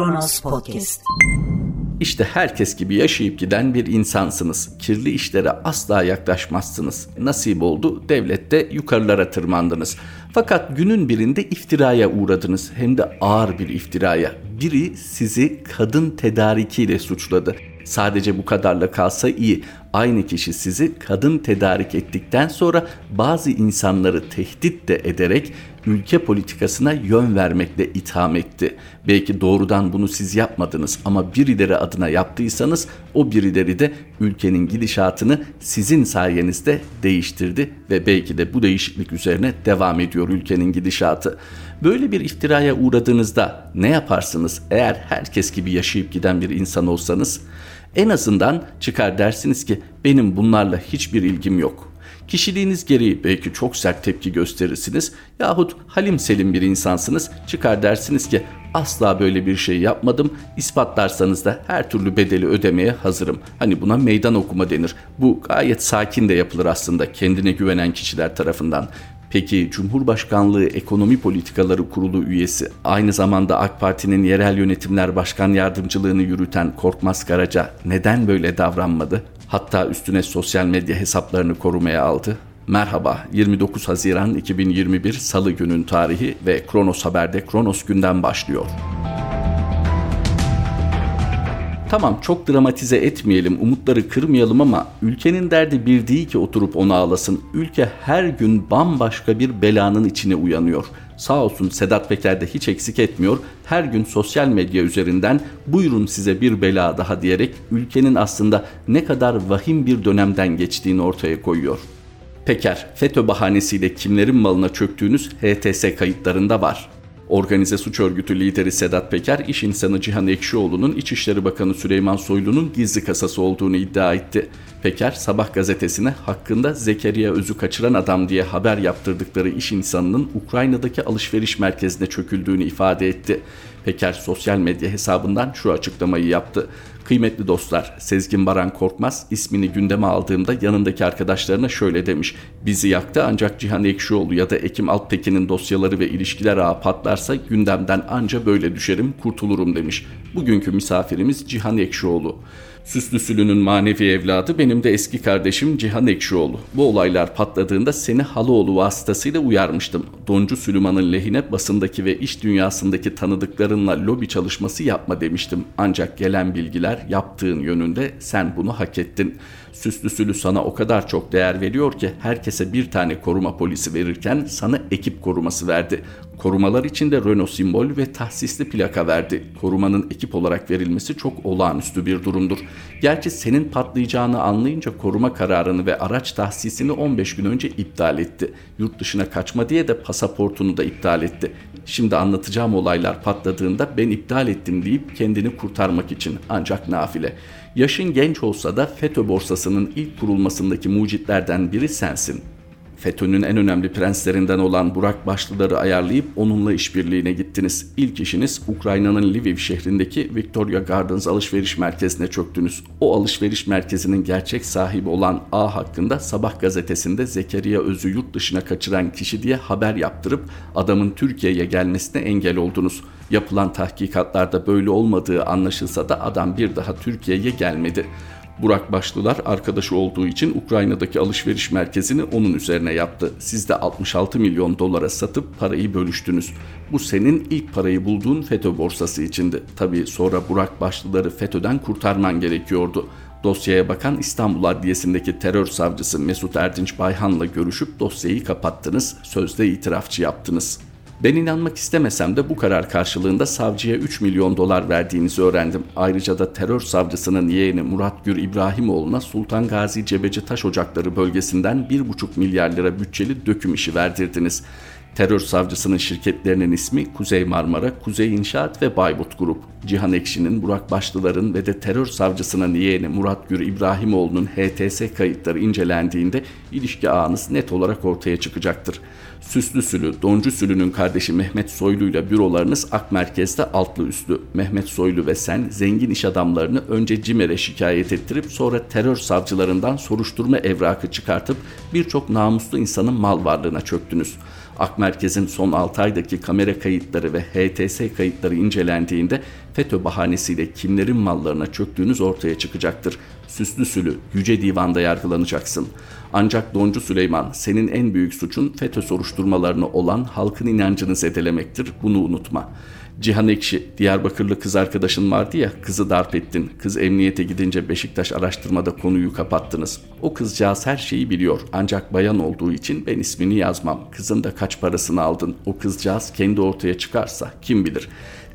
Kronos Podcast. İşte herkes gibi yaşayıp giden bir insansınız. Kirli işlere asla yaklaşmazsınız. Nasip oldu devlette yukarılara tırmandınız. Fakat günün birinde iftiraya uğradınız. Hem de ağır bir iftiraya. Biri sizi kadın tedarikiyle suçladı. Sadece bu kadarla kalsa iyi. Aynı kişi sizi kadın tedarik ettikten sonra bazı insanları tehdit de ederek ülke politikasına yön vermekle itham etti. Belki doğrudan bunu siz yapmadınız ama birileri adına yaptıysanız o birileri de ülkenin gidişatını sizin sayenizde değiştirdi ve belki de bu değişiklik üzerine devam ediyor ülkenin gidişatı. Böyle bir iftiraya uğradığınızda ne yaparsınız eğer herkes gibi yaşayıp giden bir insan olsanız? En azından çıkar dersiniz ki benim bunlarla hiçbir ilgim yok. Kişiliğiniz gereği belki çok sert tepki gösterirsiniz yahut halim selim bir insansınız çıkar dersiniz ki asla böyle bir şey yapmadım ispatlarsanız da her türlü bedeli ödemeye hazırım. Hani buna meydan okuma denir. Bu gayet sakin de yapılır aslında kendine güvenen kişiler tarafından. Peki Cumhurbaşkanlığı Ekonomi Politikaları Kurulu üyesi, aynı zamanda AK Parti'nin yerel yönetimler başkan yardımcılığını yürüten Korkmaz Karaca neden böyle davranmadı? Hatta üstüne sosyal medya hesaplarını korumaya aldı. Merhaba, 29 Haziran 2021 Salı günün tarihi ve Kronos Haber'de Kronos günden başlıyor. Tamam çok dramatize etmeyelim, umutları kırmayalım ama ülkenin derdi bir değil ki oturup onu ağlasın. Ülke her gün bambaşka bir belanın içine uyanıyor. Sağ olsun Sedat Peker de hiç eksik etmiyor. Her gün sosyal medya üzerinden buyurun size bir bela daha diyerek ülkenin aslında ne kadar vahim bir dönemden geçtiğini ortaya koyuyor. Peker, FETÖ bahanesiyle kimlerin malına çöktüğünüz HTS kayıtlarında var. Organize suç örgütü lideri Sedat Peker, iş insanı Cihan Ekşioğlu'nun İçişleri Bakanı Süleyman Soylu'nun gizli kasası olduğunu iddia etti. Peker, Sabah gazetesine hakkında Zekeriya Öz'ü kaçıran adam diye haber yaptırdıkları iş insanının Ukrayna'daki alışveriş merkezine çöküldüğünü ifade etti. Peker sosyal medya hesabından şu açıklamayı yaptı. Kıymetli dostlar, Sezgin Baran Korkmaz ismini gündeme aldığımda yanındaki arkadaşlarına şöyle demiş. Bizi yaktı ancak Cihan Ekşioğlu ya da Ekim Alptekin'in dosyaları ve ilişkiler ağı patlarsa gündemden anca böyle düşerim, kurtulurum demiş. Bugünkü misafirimiz Cihan Ekşioğlu. Süslü Sülü'nün manevi evladı benim de eski kardeşim Cihan Ekşioğlu. Bu olaylar patladığında seni Haloğlu vasıtasıyla uyarmıştım. Doncu Süleyman'ın lehine basındaki ve iş dünyasındaki tanıdıklarınla lobi çalışması yapma demiştim. Ancak gelen bilgiler yaptığın yönünde sen bunu hak ettin. Süslü Sülü sana o kadar çok değer veriyor ki herkese bir tane koruma polisi verirken sana ekip koruması verdi. Korumalar için de Renault simbol ve tahsisli plaka verdi. Korumanın ekip olarak verilmesi çok olağanüstü bir durumdur. Gerçi senin patlayacağını anlayınca koruma kararını ve araç tahsisini 15 gün önce iptal etti. Yurt dışına kaçma diye de pasaportunu da iptal etti. Şimdi anlatacağım olaylar patladığında ben iptal ettim deyip kendini kurtarmak için ancak nafile. Yaşın genç olsa da FETÖ borsasının ilk kurulmasındaki mucitlerden biri sensin. FETÖ'nün en önemli prenslerinden olan Burak Başlılar'ı ayarlayıp onunla işbirliğine gittiniz. İlk işiniz Ukrayna'nın Lviv şehrindeki Victoria Gardens alışveriş merkezine çöktünüz. O alışveriş merkezinin gerçek sahibi olan A hakkında Sabah gazetesinde Zekeriya Öz'ü yurt dışına kaçıran kişi diye haber yaptırıp adamın Türkiye'ye gelmesine engel oldunuz. Yapılan tahkikatlarda böyle olmadığı anlaşılsa da adam bir daha Türkiye'ye gelmedi. Burak Başlılar arkadaşı olduğu için Ukrayna'daki alışveriş merkezini onun üzerine yaptı. Siz de 66 milyon dolara satıp parayı bölüştünüz. Bu senin ilk parayı bulduğun FETÖ borsası içindi. Tabii sonra Burak Başlıları FETÖ'den kurtarman gerekiyordu. Dosyaya bakan İstanbul Adliyesi'ndeki terör savcısı Mesut Erdinç Bayhan'la görüşüp dosyayı kapattınız, sözde itirafçı yaptınız.'' Ben inanmak istemesem de bu karar karşılığında savcıya 3 milyon dolar verdiğinizi öğrendim. Ayrıca da terör savcısının yeğeni Murat Gür İbrahimoğlu'na Sultan Gazi Cebeci Taş Ocakları bölgesinden 1,5 milyar lira bütçeli döküm işi verdirdiniz. Terör savcısının şirketlerinin ismi Kuzey Marmara, Kuzey İnşaat ve Bayburt Grup. Cihan Ekşi'nin, Burak Başlılar'ın ve de terör savcısının yeğeni Murat Gür İbrahimoğlu'nun HTS kayıtları incelendiğinde ilişki ağınız net olarak ortaya çıkacaktır. Süslü Sülü, Doncu Sülü'nün kardeşi Mehmet Soylu ile bürolarınız Ak Merkez'de altlı üstlü. Mehmet Soylu ve sen zengin iş adamlarını önce CİMER'e şikayet ettirip sonra terör savcılarından soruşturma evrakı çıkartıp birçok namuslu insanın mal varlığına çöktünüz. Ak Merkez'in son 6 aydaki kamera kayıtları ve HTS kayıtları incelendiğinde FETÖ bahanesiyle kimlerin mallarına çöktüğünüz ortaya çıkacaktır. Süslü sülü Yüce Divan'da yargılanacaksın. Ancak Doncu Süleyman senin en büyük suçun FETÖ soruşturmalarını olan halkın inancını zedelemektir. Bunu unutma.'' Cihan Ekşi, Diyarbakırlı kız arkadaşın vardı ya, kızı darp ettin. Kız emniyete gidince Beşiktaş araştırmada konuyu kapattınız. O kızcağız her şeyi biliyor ancak bayan olduğu için ben ismini yazmam. Kızın da kaç parasını aldın. O kızcağız kendi ortaya çıkarsa kim bilir.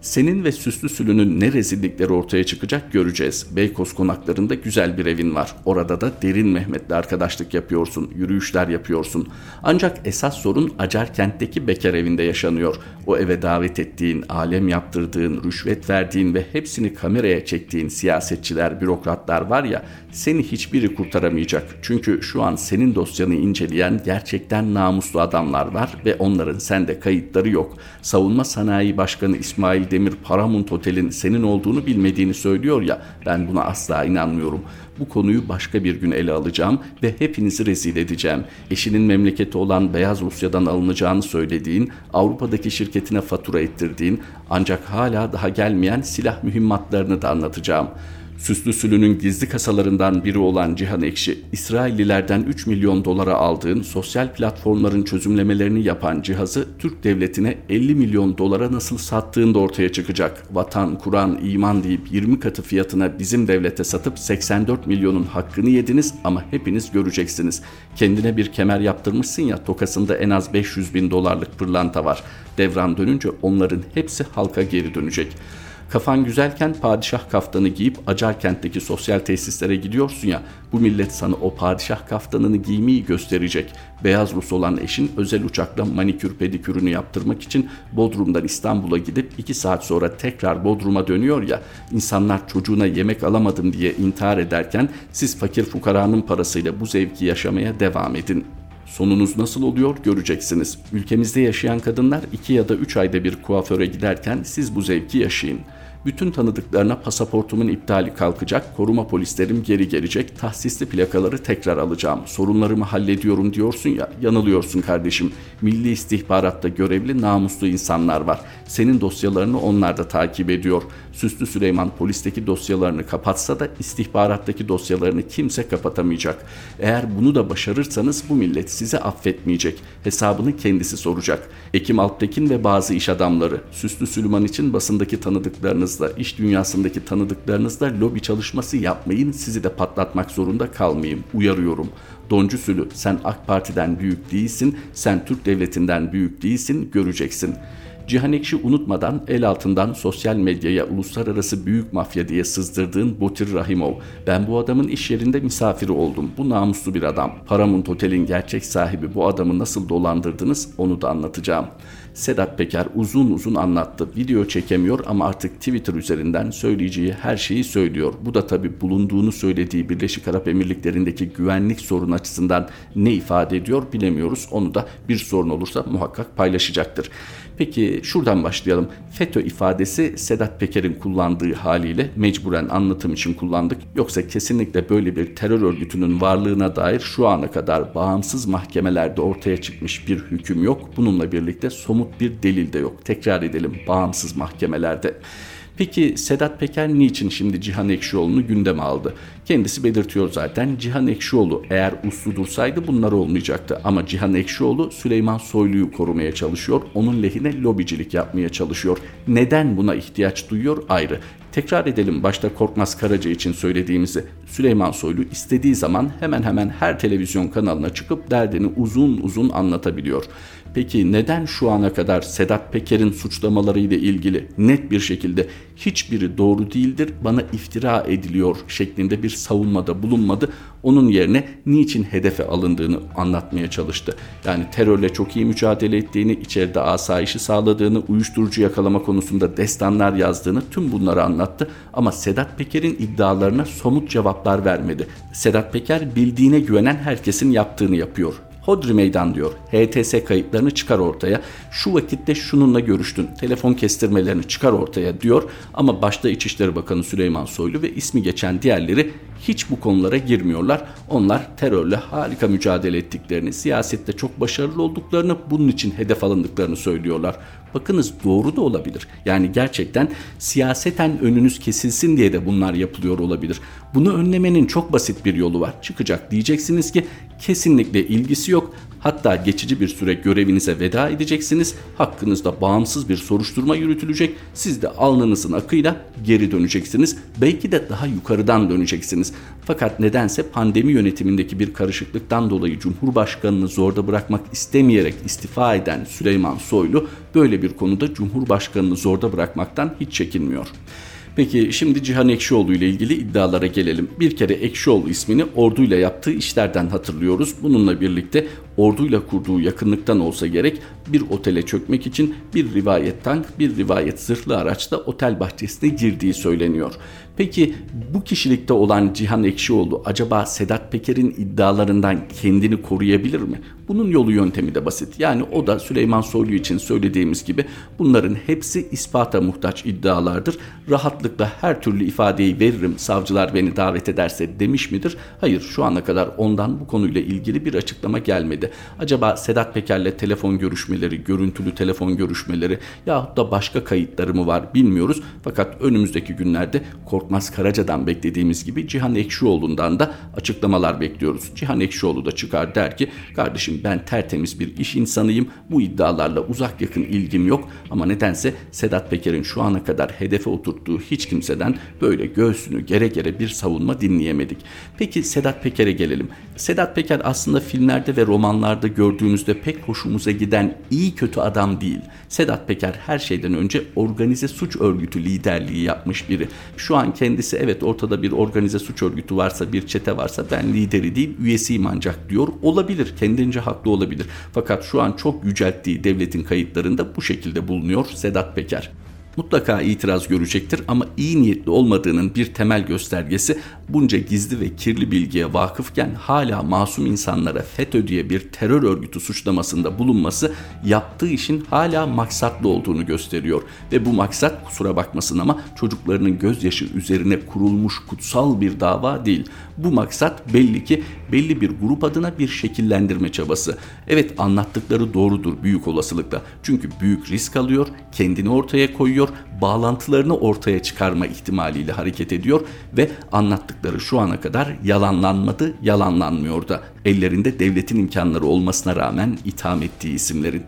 Senin ve Süslü Sülü'nün ne rezillikleri ortaya çıkacak göreceğiz. Beykoz konaklarında güzel bir evin var. Orada da Derin Mehmet'le arkadaşlık yapıyorsun, yürüyüşler yapıyorsun. Ancak esas sorun Acarkent'teki bekar evinde yaşanıyor. O eve davet ettiğin, alem yaptırdığın, rüşvet verdiğin ve hepsini kameraya çektiğin siyasetçiler, bürokratlar var ya, seni hiçbiri kurtaramayacak. Çünkü şu an senin dosyanı inceleyen gerçekten namuslu adamlar var ve onların sende kayıtları yok. Savunma Sanayi Başkanı İsmail Demir Paramount Otel'in senin olduğunu bilmediğini söylüyor ya ben buna asla inanmıyorum. Bu konuyu başka bir gün ele alacağım ve hepinizi rezil edeceğim. Eşinin memleketi olan Beyaz Rusya'dan alınacağını söylediğin, Avrupa'daki şirketine fatura ettirdiğin ancak hala daha gelmeyen silah mühimmatlarını da anlatacağım.'' Süslü Sülü'nün gizli kasalarından biri olan Cihan Ekşi, İsraillilerden 3 milyon dolara aldığın sosyal platformların çözümlemelerini yapan cihazı Türk devletine 50 milyon dolara nasıl sattığında ortaya çıkacak. Vatan, Kur'an, iman deyip 20 katı fiyatına bizim devlete satıp 84 milyonun hakkını yediniz ama hepiniz göreceksiniz. Kendine bir kemer yaptırmışsın ya tokasında en az 500 bin dolarlık pırlanta var. Devran dönünce onların hepsi halka geri dönecek.'' Kafan güzelken padişah kaftanı giyip Acarkent'teki sosyal tesislere gidiyorsun ya bu millet sana o padişah kaftanını giymeyi gösterecek. Beyaz Rus olan eşin özel uçakla manikür pedikürünü yaptırmak için Bodrum'dan İstanbul'a gidip 2 saat sonra tekrar Bodrum'a dönüyor ya insanlar çocuğuna yemek alamadım diye intihar ederken siz fakir fukaranın parasıyla bu zevki yaşamaya devam edin. Sonunuz nasıl oluyor göreceksiniz. Ülkemizde yaşayan kadınlar 2 ya da 3 ayda bir kuaföre giderken siz bu zevki yaşayın. Bütün tanıdıklarına pasaportumun iptali kalkacak, koruma polislerim geri gelecek, tahsisli plakaları tekrar alacağım, sorunlarımı hallediyorum diyorsun ya, yanılıyorsun kardeşim. Milli istihbaratta görevli namuslu insanlar var. Senin dosyalarını onlar da takip ediyor. Süslü Süleyman polisteki dosyalarını kapatsa da istihbarattaki dosyalarını kimse kapatamayacak. Eğer bunu da başarırsanız bu millet sizi affetmeyecek. Hesabını kendisi soracak. Ekim Alptekin ve bazı iş adamları Süslü Süleyman için basındaki tanıdıklarınız tanıdıklarınızla, iş dünyasındaki tanıdıklarınızla lobi çalışması yapmayın. Sizi de patlatmak zorunda kalmayayım. Uyarıyorum. Doncu Sülü sen AK Parti'den büyük değilsin, sen Türk Devleti'nden büyük değilsin, göreceksin.'' Cihan Ekşi unutmadan el altından sosyal medyaya uluslararası büyük mafya diye sızdırdığın Botir Rahimov. Ben bu adamın iş yerinde misafiri oldum. Bu namuslu bir adam. Paramount Otel'in gerçek sahibi bu adamı nasıl dolandırdınız onu da anlatacağım. Sedat Peker uzun uzun anlattı. Video çekemiyor ama artık Twitter üzerinden söyleyeceği her şeyi söylüyor. Bu da tabi bulunduğunu söylediği Birleşik Arap Emirlikleri'ndeki güvenlik sorun açısından ne ifade ediyor bilemiyoruz. Onu da bir sorun olursa muhakkak paylaşacaktır. Peki şuradan başlayalım. FETÖ ifadesi Sedat Peker'in kullandığı haliyle mecburen anlatım için kullandık. Yoksa kesinlikle böyle bir terör örgütünün varlığına dair şu ana kadar bağımsız mahkemelerde ortaya çıkmış bir hüküm yok. Bununla birlikte somut bir delil de yok. Tekrar edelim bağımsız mahkemelerde. Peki Sedat Peker niçin şimdi Cihan Ekşioğlu'nu gündeme aldı? Kendisi belirtiyor zaten Cihan Ekşioğlu eğer uslu dursaydı bunlar olmayacaktı. Ama Cihan Ekşioğlu Süleyman Soylu'yu korumaya çalışıyor. Onun lehine lobicilik yapmaya çalışıyor. Neden buna ihtiyaç duyuyor ayrı. Tekrar edelim başta Korkmaz Karaca için söylediğimizi. Süleyman Soylu istediği zaman hemen hemen her televizyon kanalına çıkıp derdini uzun uzun anlatabiliyor. Peki neden şu ana kadar Sedat Peker'in suçlamaları ile ilgili net bir şekilde hiçbiri doğru değildir, bana iftira ediliyor şeklinde bir savunmada bulunmadı. Onun yerine niçin hedefe alındığını anlatmaya çalıştı. Yani terörle çok iyi mücadele ettiğini, içeride asayişi sağladığını, uyuşturucu yakalama konusunda destanlar yazdığını tüm bunları anlattı. Ama Sedat Peker'in iddialarına somut cevaplar vermedi. Sedat Peker bildiğine güvenen herkesin yaptığını yapıyor. Hodri meydan diyor. HTS kayıtlarını çıkar ortaya. Şu vakitte şununla görüştün. Telefon kestirmelerini çıkar ortaya diyor. Ama başta İçişleri Bakanı Süleyman Soylu ve ismi geçen diğerleri hiç bu konulara girmiyorlar. Onlar terörle harika mücadele ettiklerini, siyasette çok başarılı olduklarını, bunun için hedef alındıklarını söylüyorlar. Bakınız doğru da olabilir. Yani gerçekten siyaseten önünüz kesilsin diye de bunlar yapılıyor olabilir. Bunu önlemenin çok basit bir yolu var. Çıkacak diyeceksiniz ki kesinlikle ilgisi yok. Hatta geçici bir süre görevinize veda edeceksiniz. Hakkınızda bağımsız bir soruşturma yürütülecek. Siz de alnınızın akıyla geri döneceksiniz. Belki de daha yukarıdan döneceksiniz. Fakat nedense pandemi yönetimindeki bir karışıklıktan dolayı Cumhurbaşkanını zorda bırakmak istemeyerek istifa eden Süleyman Soylu böyle bir konuda Cumhurbaşkanını zorda bırakmaktan hiç çekinmiyor. Peki şimdi Cihan Ekşioğlu ile ilgili iddialara gelelim. Bir kere Ekşioğlu ismini orduyla yaptığı işlerden hatırlıyoruz. Bununla birlikte orduyla kurduğu yakınlıktan olsa gerek bir otele çökmek için bir rivayet tank, bir rivayet zırhlı araçla otel bahçesine girdiği söyleniyor. Peki bu kişilikte olan Cihan Ekşioğlu acaba Sedat Peker'in iddialarından kendini koruyabilir mi? Bunun yolu yöntemi de basit. Yani o da Süleyman Soylu için söylediğimiz gibi bunların hepsi ispata muhtaç iddialardır. Rahatlıkla her türlü ifadeyi veririm savcılar beni davet ederse demiş midir? Hayır şu ana kadar ondan bu konuyla ilgili bir açıklama gelmedi. Acaba Sedat Peker'le telefon görüşmeleri, görüntülü telefon görüşmeleri yahut da başka kayıtları mı var bilmiyoruz. Fakat önümüzdeki günlerde Korkmaz Karaca'dan beklediğimiz gibi Cihan Ekşioğlu'ndan da açıklamalar bekliyoruz. Cihan Ekşioğlu da çıkar der ki kardeşim ben tertemiz bir iş insanıyım. Bu iddialarla uzak yakın ilgim yok ama nedense Sedat Peker'in şu ana kadar hedefe oturttuğu hiç kimseden böyle göğsünü gere gere bir savunma dinleyemedik. Peki Sedat Peker'e gelelim. Sedat Peker aslında filmlerde ve romanlarda gördüğümüzde pek hoşumuza giden iyi kötü adam değil. Sedat Peker her şeyden önce organize suç örgütü liderliği yapmış biri. Şu an kendisi evet ortada bir organize suç örgütü varsa bir çete varsa ben lideri değil üyesiyim ancak diyor. Olabilir kendince haklı olabilir. Fakat şu an çok yücelttiği devletin kayıtlarında bu şekilde bulunuyor Sedat Peker mutlaka itiraz görecektir ama iyi niyetli olmadığının bir temel göstergesi bunca gizli ve kirli bilgiye vakıfken hala masum insanlara FETÖ diye bir terör örgütü suçlamasında bulunması yaptığı işin hala maksatlı olduğunu gösteriyor. Ve bu maksat kusura bakmasın ama çocuklarının gözyaşı üzerine kurulmuş kutsal bir dava değil. Bu maksat belli ki belli bir grup adına bir şekillendirme çabası. Evet anlattıkları doğrudur büyük olasılıkla. Çünkü büyük risk alıyor, kendini ortaya koyuyor, bağlantılarını ortaya çıkarma ihtimaliyle hareket ediyor ve anlattıkları şu ana kadar yalanlanmadı, yalanlanmıyor da. Ellerinde devletin imkanları olmasına rağmen itham ettiği isimlerin.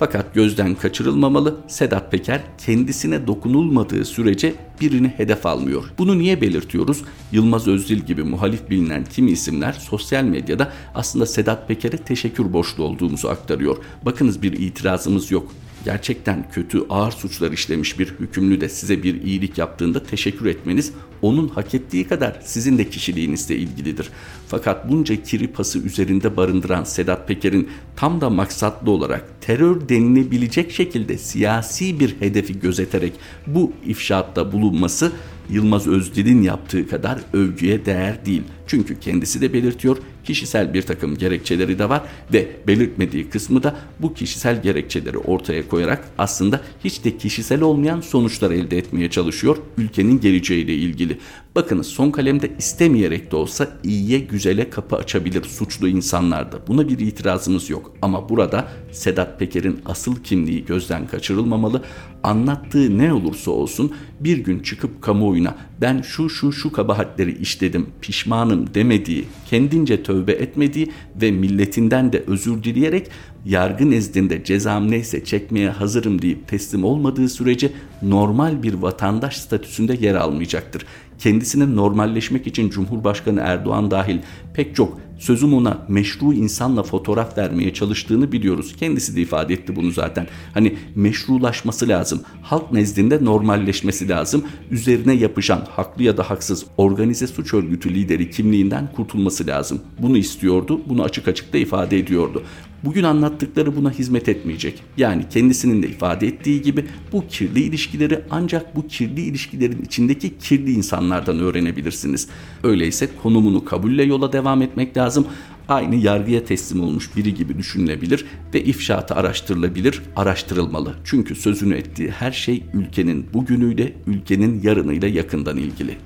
Fakat gözden kaçırılmamalı Sedat Peker kendisine dokunulmadığı sürece birini hedef almıyor. Bunu niye belirtiyoruz? Yılmaz Özdil gibi muhalif bilinen kimi isimler sosyal medyada aslında Sedat Peker'e teşekkür borçlu olduğumuzu aktarıyor. Bakınız bir itirazımız yok gerçekten kötü ağır suçlar işlemiş bir hükümlü de size bir iyilik yaptığında teşekkür etmeniz onun hak ettiği kadar sizin de kişiliğinizle ilgilidir. Fakat bunca kiri pası üzerinde barındıran Sedat Peker'in tam da maksatlı olarak terör denilebilecek şekilde siyasi bir hedefi gözeterek bu ifşaatta bulunması Yılmaz Özdil'in yaptığı kadar övgüye değer değil. Çünkü kendisi de belirtiyor kişisel bir takım gerekçeleri de var ve belirtmediği kısmı da bu kişisel gerekçeleri ortaya koyarak aslında hiç de kişisel olmayan sonuçlar elde etmeye çalışıyor ülkenin geleceğiyle ilgili. Bakınız son kalemde istemeyerek de olsa iyiye güzele kapı açabilir suçlu insanlarda. Buna bir itirazımız yok. Ama burada Sedat Peker'in asıl kimliği gözden kaçırılmamalı. Anlattığı ne olursa olsun bir gün çıkıp kamuoyuna ben şu şu şu kabahatleri işledim pişmanım demediği, kendince tövbe etmediği ve milletinden de özür dileyerek yargı nezdinde cezam neyse çekmeye hazırım deyip teslim olmadığı sürece normal bir vatandaş statüsünde yer almayacaktır. Kendisine normalleşmek için Cumhurbaşkanı Erdoğan dahil pek çok sözüm ona meşru insanla fotoğraf vermeye çalıştığını biliyoruz. Kendisi de ifade etti bunu zaten. Hani meşrulaşması lazım. Halk nezdinde normalleşmesi lazım. Üzerine yapışan haklı ya da haksız organize suç örgütü lideri kimliğinden kurtulması lazım. Bunu istiyordu. Bunu açık açık da ifade ediyordu. Bugün anlattıkları buna hizmet etmeyecek. Yani kendisinin de ifade ettiği gibi bu kirli ilişkileri ancak bu kirli ilişkilerin içindeki kirli insanlardan öğrenebilirsiniz. Öyleyse konumunu kabulle yola devam etmek lazım. Aynı yargıya teslim olmuş biri gibi düşünülebilir ve ifşaatı araştırılabilir, araştırılmalı. Çünkü sözünü ettiği her şey ülkenin bugünüyle, ülkenin yarınıyla yakından ilgili.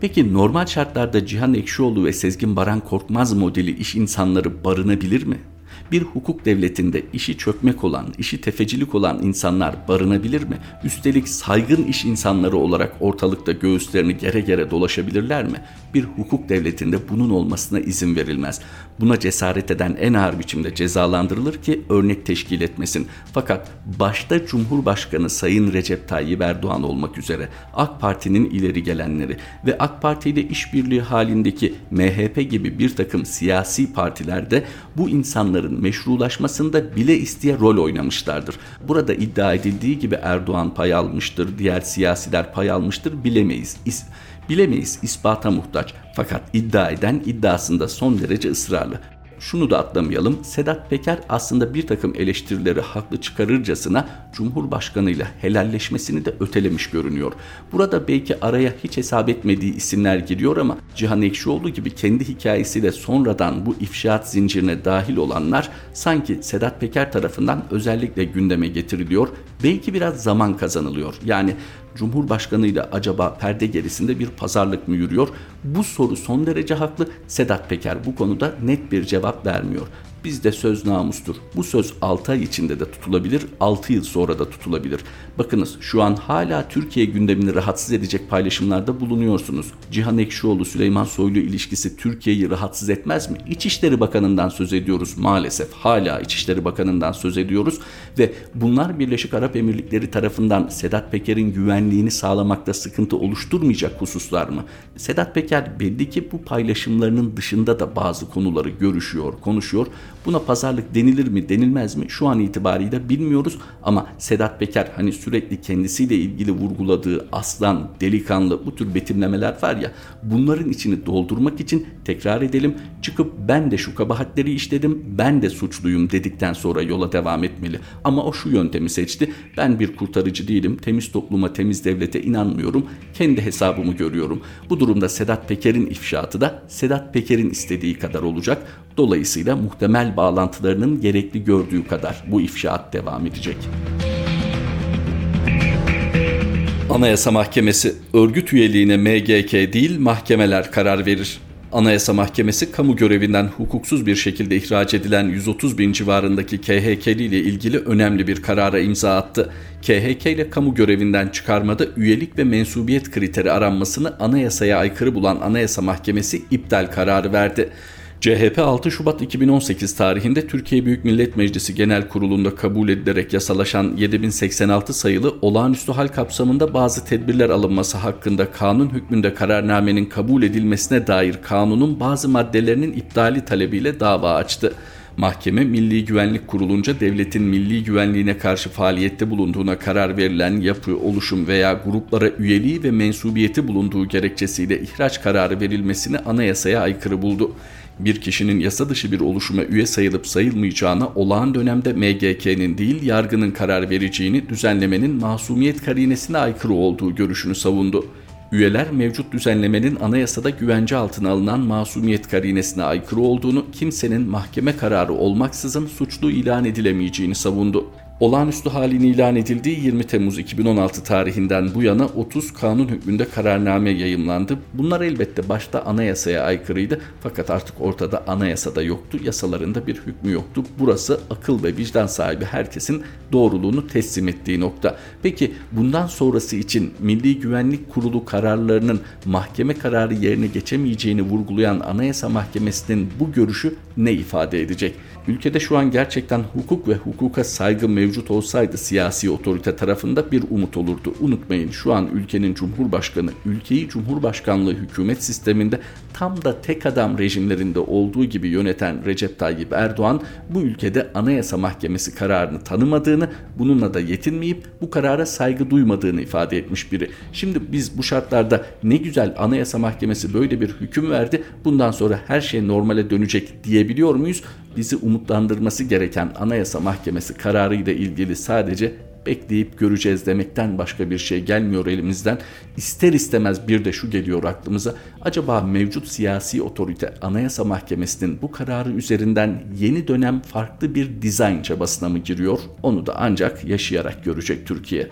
Peki normal şartlarda Cihan Ekşioğlu ve Sezgin Baran Korkmaz modeli iş insanları barınabilir mi? Bir hukuk devletinde işi çökmek olan, işi tefecilik olan insanlar barınabilir mi? Üstelik saygın iş insanları olarak ortalıkta göğüslerini gere gere dolaşabilirler mi? Bir hukuk devletinde bunun olmasına izin verilmez. Buna cesaret eden en ağır biçimde cezalandırılır ki örnek teşkil etmesin. Fakat başta Cumhurbaşkanı Sayın Recep Tayyip Erdoğan olmak üzere AK Parti'nin ileri gelenleri ve AK Parti ile işbirliği halindeki MHP gibi bir takım siyasi partilerde bu insanların meşrulaşmasında bile isteye rol oynamışlardır. Burada iddia edildiği gibi Erdoğan pay almıştır, diğer siyasiler pay almıştır bilemeyiz. Bilemeyiz ispata muhtaç. Fakat iddia eden iddiasında son derece ısrarlı şunu da atlamayalım. Sedat Peker aslında bir takım eleştirileri haklı çıkarırcasına Cumhurbaşkanı ile helalleşmesini de ötelemiş görünüyor. Burada belki araya hiç hesap etmediği isimler giriyor ama Cihan Ekşioğlu gibi kendi hikayesiyle sonradan bu ifşaat zincirine dahil olanlar sanki Sedat Peker tarafından özellikle gündeme getiriliyor. Belki biraz zaman kazanılıyor. Yani Cumhurbaşkanı ile acaba perde gerisinde bir pazarlık mı yürüyor? Bu soru son derece haklı. Sedat Peker bu konuda net bir cevap vermiyor. Bizde söz namustur. Bu söz 6 ay içinde de tutulabilir, 6 yıl sonra da tutulabilir. Bakınız şu an hala Türkiye gündemini rahatsız edecek paylaşımlarda bulunuyorsunuz. Cihan Ekşioğlu Süleyman Soylu ilişkisi Türkiye'yi rahatsız etmez mi? İçişleri Bakanı'ndan söz ediyoruz maalesef. Hala İçişleri Bakanı'ndan söz ediyoruz ve bunlar Birleşik Arap Emirlikleri tarafından Sedat Peker'in güvenliğini sağlamakta sıkıntı oluşturmayacak hususlar mı? Sedat Peker belli ki bu paylaşımlarının dışında da bazı konuları görüşüyor, konuşuyor Buna pazarlık denilir mi denilmez mi şu an itibariyle bilmiyoruz ama Sedat Peker hani sürekli kendisiyle ilgili vurguladığı aslan, delikanlı bu tür betimlemeler var ya bunların içini doldurmak için tekrar edelim çıkıp ben de şu kabahatleri işledim ben de suçluyum dedikten sonra yola devam etmeli. Ama o şu yöntemi seçti ben bir kurtarıcı değilim temiz topluma temiz devlete inanmıyorum kendi hesabımı görüyorum. Bu durumda Sedat Peker'in ifşaatı da Sedat Peker'in istediği kadar olacak. Dolayısıyla muhtemel bağlantılarının gerekli gördüğü kadar bu ifşaat devam edecek. Anayasa Mahkemesi örgüt üyeliğine MGK değil mahkemeler karar verir. Anayasa Mahkemesi kamu görevinden hukuksuz bir şekilde ihraç edilen 130 bin civarındaki KHK'li ile ilgili önemli bir karara imza attı. KHK ile kamu görevinden çıkarmada üyelik ve mensubiyet kriteri aranmasını anayasaya aykırı bulan Anayasa Mahkemesi iptal kararı verdi. CHP 6 Şubat 2018 tarihinde Türkiye Büyük Millet Meclisi Genel Kurulu'nda kabul edilerek yasalaşan 7086 sayılı olağanüstü hal kapsamında bazı tedbirler alınması hakkında kanun hükmünde kararnamenin kabul edilmesine dair kanunun bazı maddelerinin iptali talebiyle dava açtı. Mahkeme Milli Güvenlik Kurulunca devletin milli güvenliğine karşı faaliyette bulunduğuna karar verilen yapı, oluşum veya gruplara üyeliği ve mensubiyeti bulunduğu gerekçesiyle ihraç kararı verilmesini anayasaya aykırı buldu bir kişinin yasa dışı bir oluşuma üye sayılıp sayılmayacağına olağan dönemde MGK'nin değil yargının karar vereceğini düzenlemenin masumiyet karinesine aykırı olduğu görüşünü savundu. Üyeler mevcut düzenlemenin anayasada güvence altına alınan masumiyet karinesine aykırı olduğunu, kimsenin mahkeme kararı olmaksızın suçlu ilan edilemeyeceğini savundu. Olağanüstü halin ilan edildiği 20 Temmuz 2016 tarihinden bu yana 30 kanun hükmünde kararname yayımlandı. Bunlar elbette başta anayasaya aykırıydı fakat artık ortada anayasada yoktu, yasalarında bir hükmü yoktu. Burası akıl ve vicdan sahibi herkesin doğruluğunu teslim ettiği nokta. Peki bundan sonrası için Milli Güvenlik Kurulu kararlarının mahkeme kararı yerine geçemeyeceğini vurgulayan Anayasa Mahkemesi'nin bu görüşü ne ifade edecek? Ülkede şu an gerçekten hukuk ve hukuka saygı mevcut olsaydı siyasi otorite tarafında bir umut olurdu. Unutmayın şu an ülkenin cumhurbaşkanı ülkeyi cumhurbaşkanlığı hükümet sisteminde tam da tek adam rejimlerinde olduğu gibi yöneten Recep Tayyip Erdoğan bu ülkede Anayasa Mahkemesi kararını tanımadığını, bununla da yetinmeyip bu karara saygı duymadığını ifade etmiş biri. Şimdi biz bu şartlarda ne güzel Anayasa Mahkemesi böyle bir hüküm verdi. Bundan sonra her şey normale dönecek diyebiliyor muyuz? Bizi umutlandırması gereken Anayasa Mahkemesi kararı ile ilgili sadece bekleyip göreceğiz demekten başka bir şey gelmiyor elimizden. İster istemez bir de şu geliyor aklımıza. Acaba mevcut siyasi otorite Anayasa Mahkemesi'nin bu kararı üzerinden yeni dönem farklı bir dizayn çabasına mı giriyor? Onu da ancak yaşayarak görecek Türkiye.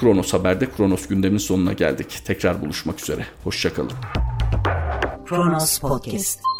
Kronos Haber'de Kronos gündemin sonuna geldik. Tekrar buluşmak üzere. Hoşçakalın. Kronos Podcast